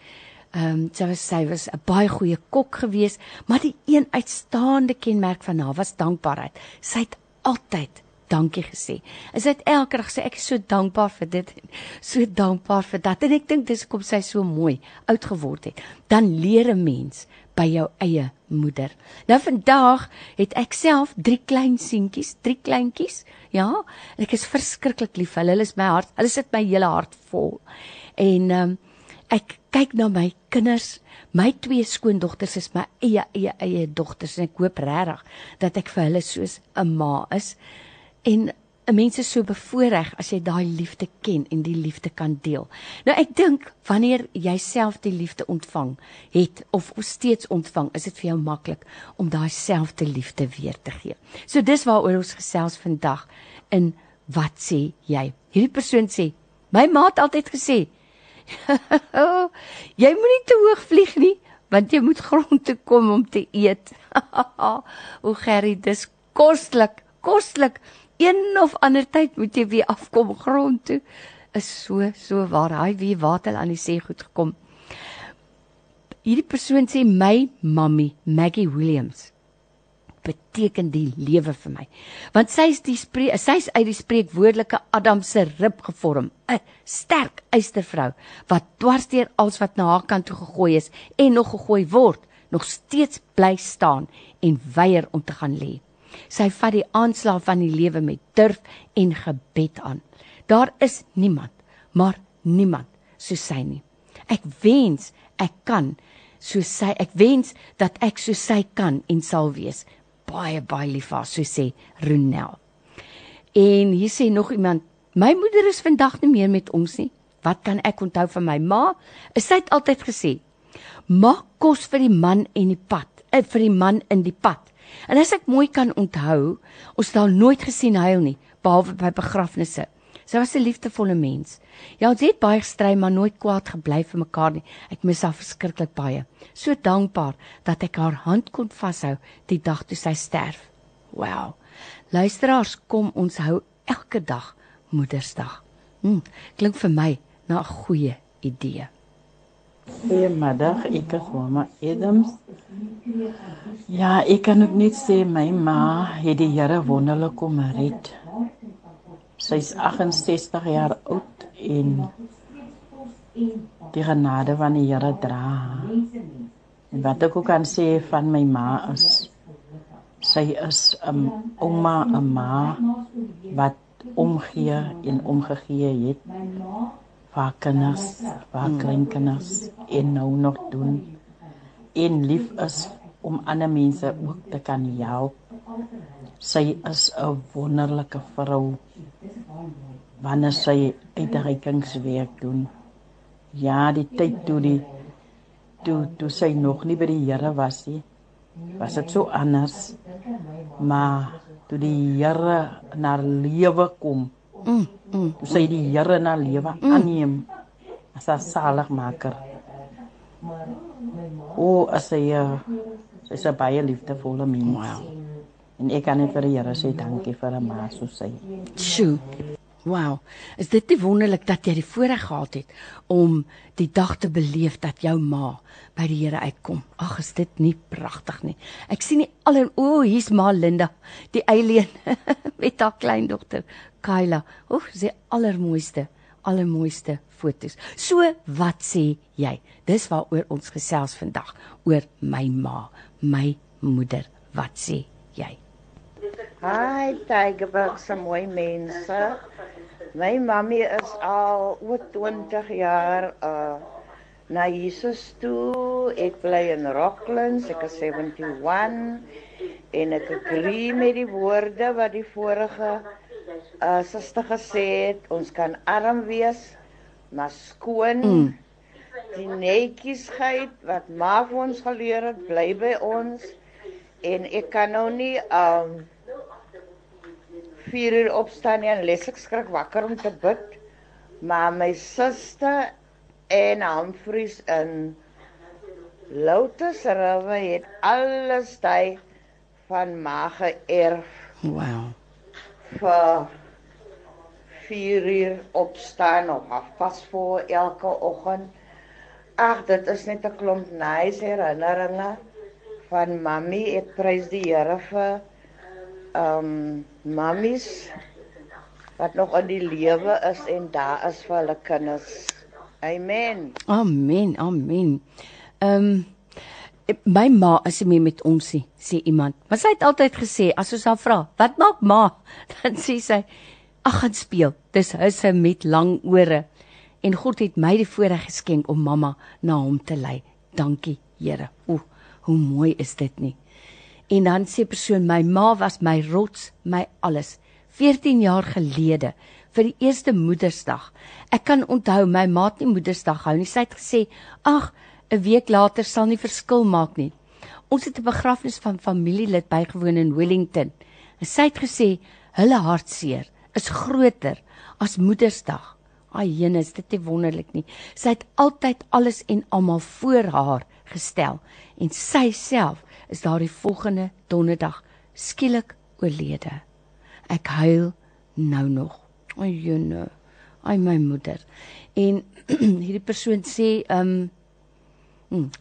Ehm um, sy was sy was 'n baie goeie kok gewees, maar die een uitstaande kenmerk van haar was dankbaarheid. Sy het altyd dankie gesê. En sy het elke dag gesê ek is so dankbaar vir dit en so dankbaar vir dat. En ek dink dis hoekom sy so mooi oud geword het. Dan leer 'n mens by jou eie moeder. Nou vandag het ek self drie klein seentjies, drie kleintjies. Ja, en ek is verskriklik lief vir hulle. Hulle is my hart. Hulle sit my hele hart vol. En ehm um, ek kyk na my kinders. My twee skoondogters is my eie eie eie dogters en ek hoop regtig dat ek vir hulle soos 'n ma is. En 'n mens is so bevoordeel as jy daai liefde ken en die liefde kan deel. Nou ek dink wanneer jy self die liefde ontvang het of steeds ontvang, is dit vir jou maklik om daai selfde liefde weer te gee. So dis waaroor ons gesels vandag in wat sê jy? Hierdie persoon sê, my ma het altyd gesê, jy moenie te hoog vlieg nie, want jy moet grond toe kom om te eet. o Gerry, dis koslik, koslik. Een of ander tyd moet jy weer afkom grond toe. Is so so waar. Hy wie water aan die see goed gekom. Hierdie persoon sê my mammy, Maggie Williams beteken die lewe vir my. Want sy is die sy's uit die spreekwoordelike Adam se rib gevorm, 'n sterk eystervrou wat dwarsteer als wat na haar kant toe gegooi is en nog gegooi word, nog steeds bly staan en weier om te gaan lê. Sy vat die aanslag van die lewe met durf en gebed aan. Daar is niemand, maar niemand soos sy nie. Ek wens ek kan soos sy, ek wens dat ek soos sy kan en sal wees. Baie baie lief vir haar, so sê Ronel. En hier sê nog iemand, my moeder is vandag nie meer met ons nie. Wat kan ek onthou van my ma? Sy het altyd gesê, maak kos vir die man en die pad, eh, vir die man in die pad. En as ek mooi kan onthou, ons het al nooit gesien huil nie, behalwe by begrafnisse. Sy was 'n liefdevolle mens. Ja, ons het baie gestry, maar nooit kwaad gebly vir mekaar nie. Ek mis haar verskriklik baie. So dankbaar dat ek haar hand kon vashou die dag toe sy sterf. Wow. Luisteraars, kom ons hou elke dag Moedersdag. Hm, klink vir my na 'n goeie idee. Goeiemiddag, ek is Mama Adams. Ja, ek kan ook net sê my ma het die Here wonderlik kom red. Sy's 68 jaar oud en die genade van die Here dra. En wat ek ook kan sê van my ma is sy is 'n um, ouma, 'n ma wat omgee en omgegee het vir kinders, vir kleinkinders en nou nog doen en lief is om ander mense ook te kan help. Sy is 'n wonderlike vrou. Wanneer sy uitreikingswerk doen. Ja, die tyd toe die toe toe sy nog nie by die Here was nie, was dit so anders. Maar toe die Here na lewe kom. Sy die Here na lewe mm. aanneem as 'n saligmaker. O, as sy uh, sy's 'n baie liefdevolle mens. Wow. En ek kan net vir die Here sê dankie vir 'n ma soos sy. Sjoe. Wow. Is dit nie wonderlik dat jy die voorreg gehad het om die dag te beleef dat jou ma by die Here uitkom? Ag, is dit nie pragtig nie. Ek sien nie al en o, hier's ma Linda, die eileen met haar kleindogter Kyla. O, sy allermooiste, allermooiste fotos. So, wat sê jy? Dis waaroor ons gesels vandag, oor my ma, my moeder. Wat sê jy? Hi, Tigerberg, se mooi mense. My mammy is al oor 20 jaar uh na Jesus toe. Ek bly in Rocklands, ek is 71 en ek agree met die woorde wat die vorige uh suster gesê het. Ons kan arm wees, maar skoon. Mm. Die netjiesheid wat ma vir ons geleer het, bly by ons. En ek kan nou nie um 4 uur opstaan en leslik skrik wakker om te bid. Maar my suster en Humphries in Lotus River het alles daai van ma geërf. Wow. Vir 4 uur opstaan of pas voor elke oggend. Ag, dit is net 'n klomp nice herinneringe van mami. Ek prys die Here vir ehm um, mammies wat nog in die lewe is en daar is vir hulle kinders. Amen. Amen. Amen. Ehm um, my ma is nie met ons nie, sê iemand. Maar sy het altyd gesê as ons haar vra, "Wat maak ma?" dan sê sy, "Ag, gaan speel." Dis hulle met lang ore. En God het my die voorreg geskenk om mamma na hom te lei. Dankie, Here. O, hoe mooi is dit nie? En dan sê persoon my ma was my rots, my alles. 14 jaar gelede vir die eerste Moedersdag. Ek kan onthou my ma het nie Moedersdag hou nie. Sy het gesê, "Ag, 'n week later sal nie verskil maak nie." Ons het 'n begrafnis van familielid bygewoon in Wellington. En sy het gesê, "Hulle hartseer is groter as Moedersdag." Ai, jenus, dit is wonderlik nie. Sy het altyd alles en almal voor haar gestel en sy self is daardie volgende donderdag skielik oorlede. Ek huil nou nog. Ai jene. Ai my moeder. En hierdie persoon sê ehm um,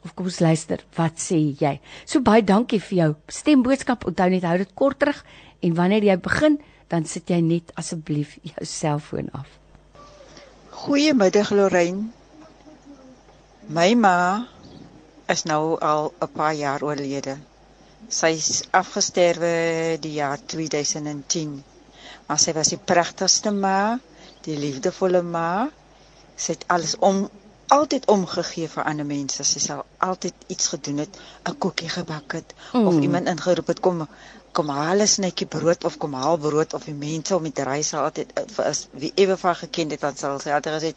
of kom ons luister, wat sê jy? So baie dankie vir jou stemboodskap. Onthou net hou dit kort terug en wanneer jy begin, dan sit jy net asseblief jou selfoon af. Goeiemiddag Lorraine. My ma is nou al 'n paar jaar oorlede. Sy's afgesterwe die jaar 2010. Maar sy was die pragtigste ma, die liefdevolle ma. Sy het alles om altyd omgegee vir ander mense. Sy sal altyd iets gedoen het, 'n koekie gebak het mm. of iemand ingeroep het kom kom haal 'n snytjie brood of kom haal brood of die mense om die reis altyd eh, vir is wie ewe van geken het dan sal sy altyd gesê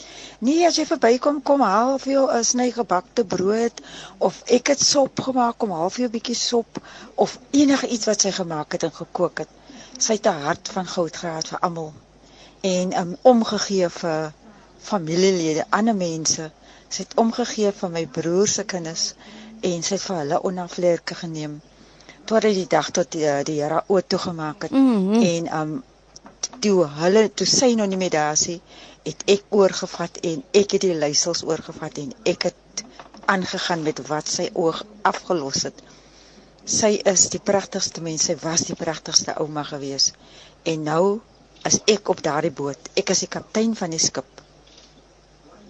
nee as jy verbykom kom haal vir jou 'n sny gebakte brood of ek het sop gemaak kom haal vir jou 'n bietjie sop of enige iets wat sy gemaak het en gekook het sy het 'n hart van goud gehad vir almal en um omgegee vir familielede, ander mense. Sy het omgegee vir my broer se kinders en sy het vir hulle onafleerke geneem tot die dag tot die, die Here oop toegemaak het Mm -hmm. en um toe hulle toe sy nog nie meer daar is, het ek oorgevat en ek het die leiersels oorgevat en ek het aangegaan met wat sy oog afgelos het. Sy is die pragtigste mens, sy was die pragtigste ouma gewees. En nou is ek op daardie boot. Ek is die kaptein van die skip.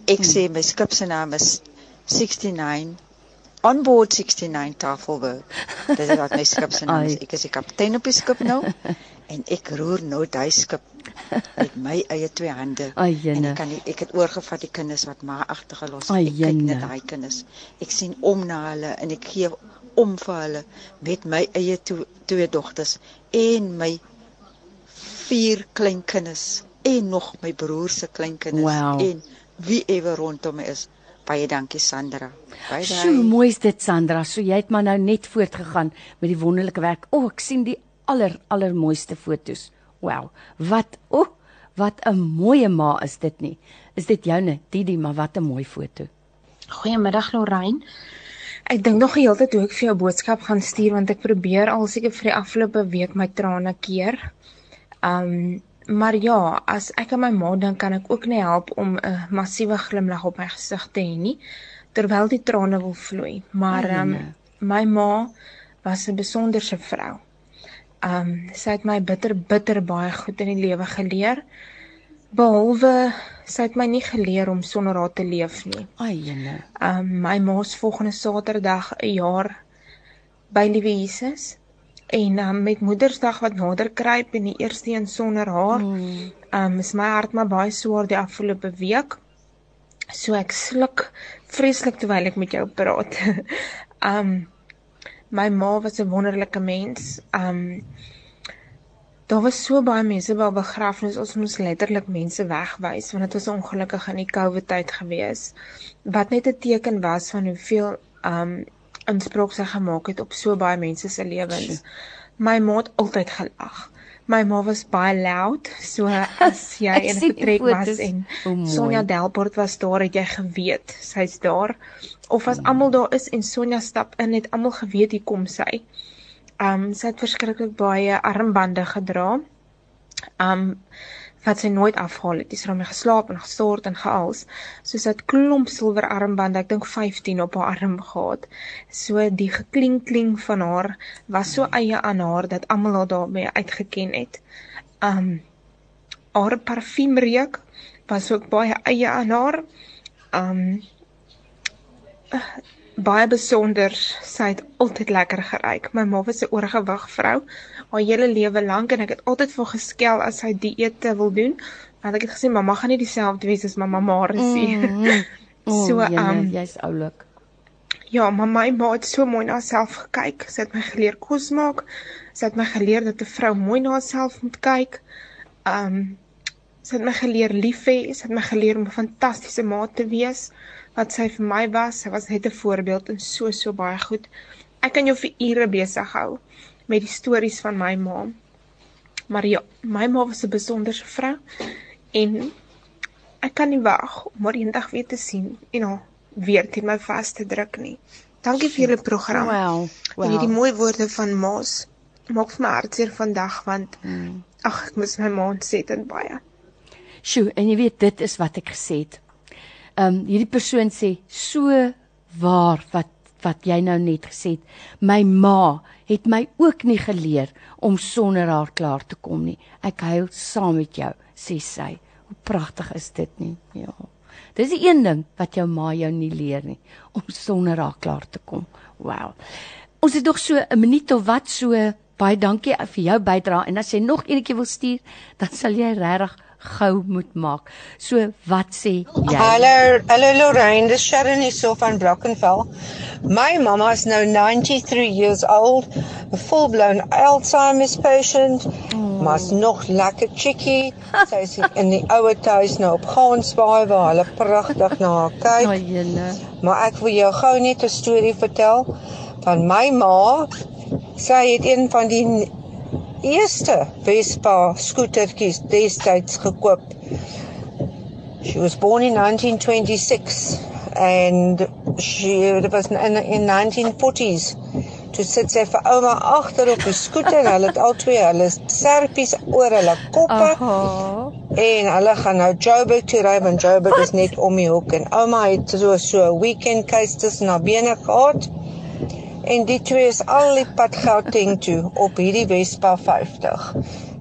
Ek sê my skip se naam is 69 on board 69 Tafelberg. Dit is wat my skip se naam is. Ek is die kaptein op die skip nou en ek roer nou daai skip met my eie twee hande. Ai, en ek kan nie, ek het oorgevat die kinders wat ma agtergelos het. Ek kyk jene. net daai kinders. Ek sien om na hulle en ek gee om vir hulle met my eie twee, twee dogters en my vier kleinkinders en nog my broer se kleinkinders Wow. en wie ewer rondom my is. Baie dankie Sandra. Baie So mooi is dit Sandra. So jy het maar nou net voortgegaan met die wonderlike werk. O, oh, ek sien die aller allermooiste fotos. Wow. Wat o, oh, wat 'n mooi ma is dit nie. Is dit joune, Didi, maar wat 'n mooi foto. Goeiemiddag Lorraine. Ek dink nog die hele tyd hoe ek vir jou boodskap gaan stuur want ek probeer al seker vir die afgelope week my trane keer. Um maar ja, as ek aan my ma dink kan ek ook nie help om 'n massiewe glimlag op my gesig te hê nie terwyl die trane wil vloei. Maar Ai, um my ma was 'n besonderse vrou. Um sy het my bitter bitter baie goed in die lewe geleer. Behalwe sy het my nie geleer om sonder haar te leef nie. Ai jene. Um my ma's volgende Saterdag 'n jaar by Liewe Jesus. En um, met Moedersdag wat nader kruip en die eerste een sonder haar, Mm. um is my hart maar baie swaar die afgelope week. So ek sluk vreeslik terwyl ek met jou praat. um my ma was 'n wonderlike mens. Um Daar was so baie mense by begrafnis, ons moes letterlik mense wegwys want dit was ongelukkig in die COVID tyd gewees. Wat net 'n teken was van hoeveel um inspraak sy gemaak het op so baie mense se lewens. My ma het altyd gelag. My ma was baie loud, so as jy in 'n vertrek was en mooi. Sonja Delport was daar, het jy geweet sy's daar. Of as almal daar is en Sonja stap in, het almal geweet hier kom sy. Um sy het verskriklik baie armbande gedra. Um wat sy nooit afhaal het. Sy het daarmee geslaap en gestort en geals. So sy het klomp silwer armbande, ek dink 15 op haar arm gehad. So die geklinkling van haar was so eie aan haar dat almal haar daarmee uitgeken het. Um haar parfuumreuk was ook baie eie aan haar. Um baie besonder. Sy het altyd lekker geruik. My ma was 'n oorgewig vrou haar hele lewe lank en ek het altyd vir geskel as sy dieete wil doen. Want ek het gesê mamma gaan nie dieselfde wees as mamma Marisie. Mm. O, So, jene, um, jy's oulik. Ja, maar my ma het so mooi na haarself gekyk. Sy het my geleer kos maak. Sy het my geleer dat 'n vrou mooi na haarself moet kyk. Um sy het my geleer lief hê. Sy het my geleer om 'n fantastiese ma te wees wat sy vir my was. Sy was net 'n voorbeeld en so so baie goed. Ek kan jou vir ure besig hou met die stories van my ma. Maar ja, my ma was 'n besonderse vrou en ek kan nie wag om haar eendag weer te sien en haar weer teen my vas te druk nie. Dankie vir julle program. Wow. En hierdie mooi woorde van Maas maak vir my hartseer vandag want Mm. ag, ek mis my ma ontsettend baie. Sjoe, en jy weet dit is wat ek gesê het. Ehm um, hierdie persoon sê so waar wat wat jy nou net gesê het. My ma het my ook nie geleer om sonder haar klaar te kom nie. Ek huil saam met jou, sê sy. Hoe pragtig is dit nie? Ja. Dis die een ding wat jou ma jou nie leer nie, om sonder haar klaar te kom. Wow. Ons het nog so 'n minuut of wat so baie dankie vir jou bydrae en as jy nog enetjie wil stuur, dan sal jy regtig gou moet maak. So wat sê jy? Hallo, hallo Lorraine, dis Sharon hier van Brackenfell. My mama is now 93 years old, a full-blown Alzheimer's patient. Oh. Maar's nog lekker chickie. Sy is in die ouer huis nou op Gansbaai waar hulle pragtig na haar kyk. Oh, jene. Maar ek wil jou gou net 'n storie vertel van my ma. Sy het een van die eerste Vespa skootertjies destyds gekoop. She was born in 1926 and she it was in in 1940s. Toe sit sy vir ouma agter op die skooter en hulle het al twee hulle serpies oor hulle koppe. Aha. En hulle gaan nou Joburg toe ry want Joburg is net om die hoek en ouma het so so 'n weekend keisters na bene gehad. En die twee is al die pad Gauteng toe op hierdie Vespa 50.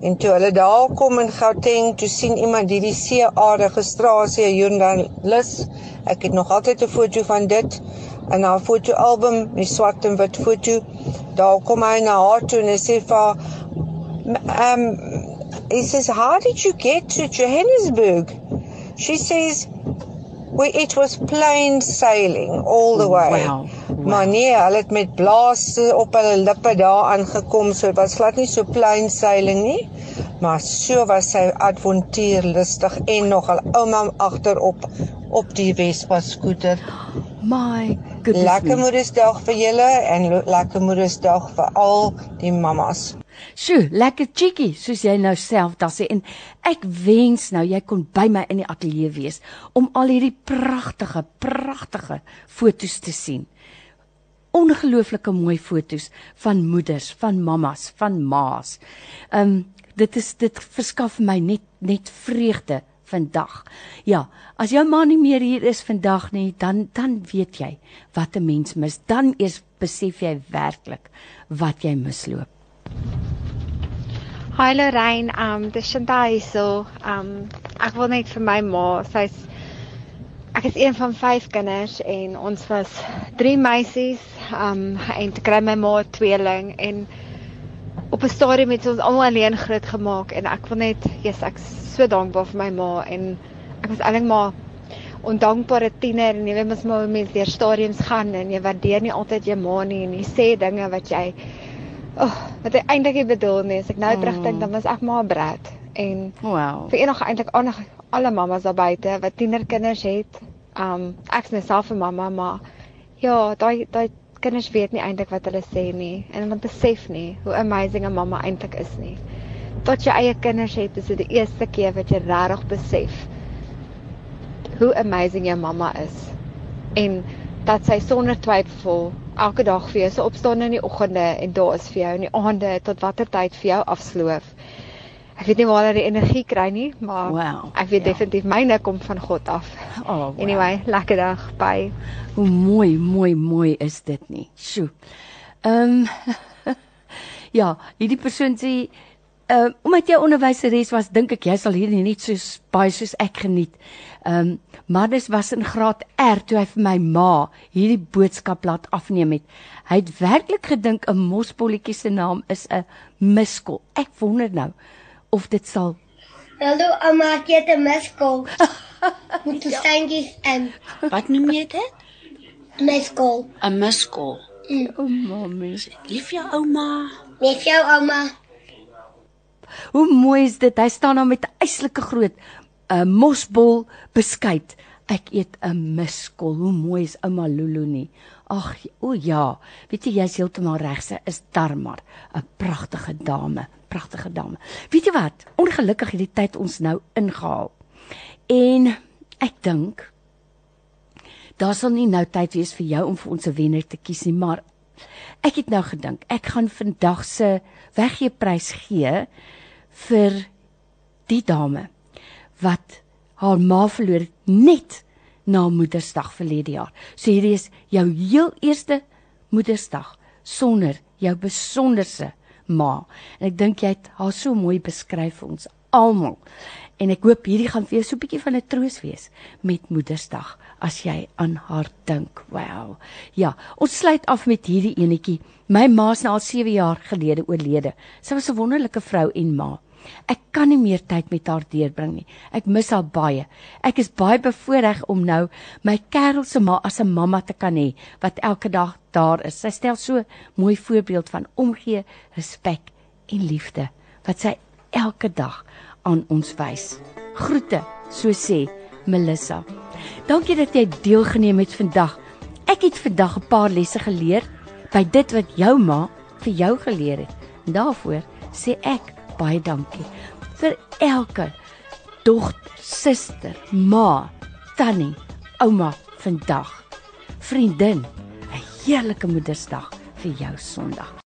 En toe hulle daar kom in Gauteng, toe sien iemand hierdie CA registrasie joernalis. Ek het nog altyd 'n foto van dit in haar fotoalbum, die swart en wit foto. Daar kom hy na haar toe en hy sê vir haar, um he says, "How did you get to Johannesburg?" She says, "We it was plain sailing all the way." Wow. Maar nee, hulle het met blaas op hulle lippe daar aangekom, so dit was glad nie so plain sailing nie. Maar so was sy avontuurlustig en nogal ouma agterop op die Vespa skooter. My goodness. Lekker. Moedersdag vir julle en lekker Moedersdag vir al die mammas. Sjoe, lekker cheeky, soos jy nou self daar sê en ek wens nou jy kon by my in die ateljee wees om al hierdie pragtige, pragtige fotos te sien. Ongelooflike mooi fotos van moeders, van mammas, van ma's. Um dit is dit verskaf my net net vreugde vandag. Ja, as jou ma nie meer hier is vandag nie, dan dan weet jy wat 'n mens mis. Dan eers besef jy werklik wat jy misloop. Hi Lorraine, um dis Chantal hierso. Um ek wil net vir my ma, sy's ek is een van 5 kinders en ons was 3 meisies. Um en toe kry my ma 'n tweeling en op 'n stadium het ons almal alleen groot gemaak en ek wil net, yes, ek's so dankbaar vir my ma en ek was eintlik maar ondankbare tiener en jy weet mos maar mense deur stadiums gaan en jy waardeer nie altyd jou ma nie en jy sê dinge wat jy Oh, wat ek eintlik nie bedoel nie. As ek nou Mm. terugdink, dan was ek maar 'n brat. En Wow. vir enige eintlik enige alle mammas daar buite wat tienerkinders het. Um ek's myself 'n mamma, maar ja, daai daai kinders weet nie eintlik wat hulle sê nie en hulle besef nie hoe amazing 'n mamma eintlik is nie. Tot jy eie kinders het, is dit die eerste keer wat jy regtig besef hoe amazing jou mamma is en dat sy sonder twyfel elke dag vir jou se opstaan in die oggende en daar is vir jou in die aande tot watter tyd vir jou afsloof. Ek weet nie waar hy die energie kry nie, maar Wow, ek weet ja. definitief myne kom van God af. Oh, wow. Anyway, lekker dag. Bye. Hoe mooi, mooi, mooi is dit nie. Sjoe. Ehm um, ja, hierdie persoon sê uh omdat jy onderwyseres was, dink ek jy sal hierdie net so baie soos ek geniet. Ehm um, maar dis was in graad R toe hy vir my ma hierdie boodskap laat afneem het. Hy het werklik gedink 'n mosbolletjie se naam is 'n miskol. Ek wonder nou of dit sal Hallo ouma, ek het 'n miskol. Met die steentjies in. Wat noem jy dit? Miskol. 'n Miskol. Mm. O, oh, mami. Lief jou ouma. Lief jou ouma. Hoe mooi is dit? Hy staan daar met 'n eislike groot 'n uh, mosbol beskuit. Ek eet 'n miskol. Hoe mooi is ouma Lulu nie? Ag, o ja. Weet jy jy's heeltemal reg. Sy is darmar 'n pragtige dame, pragtige dame. Weet jy wat? Ongelukkig het die tyd ons nou ingehaal. En ek dink daar sal nie nou tyd wees vir jou om vir ons 'n wenner te kies nie, maar ek het nou gedink ek gaan vandag se weggeeprys gee vir die dame wat haar ma verloor het net na Moedersdag verlede jaar. So hierdie is jou heel eerste Moedersdag sonder jou besonderse ma. En ek dink jy het haar so mooi beskryf vir ons almal. En ek hoop hierdie gaan vir jou so 'n bietjie van 'n troos wees met Moedersdag as jy aan haar dink. Wow. Ja, ons sluit af met hierdie enetjie. My ma's nou al 7 jaar gelede oorlede. Sy was 'n wonderlike vrou en ma. Ek kan nie meer tyd met haar deurbring nie. Ek mis haar baie. Ek is baie bevoorreg om nou my kerel se ma as 'n mamma te kan hê wat elke dag daar is. Sy stel so mooi voorbeeld van omgee, respek en liefde wat sy elke dag aan ons wys. Groete, so sê Melissa. Dankie dat jy deelgeneem het vandag. Ek het vandag 'n paar lesse geleer by dit wat jou ma vir jou geleer het. En daarvoor sê ek baie dankie vir elke dogter, suster, ma, tannie, ouma vandag. Vriendin, 'n heerlike Moedersdag vir jou Sondag.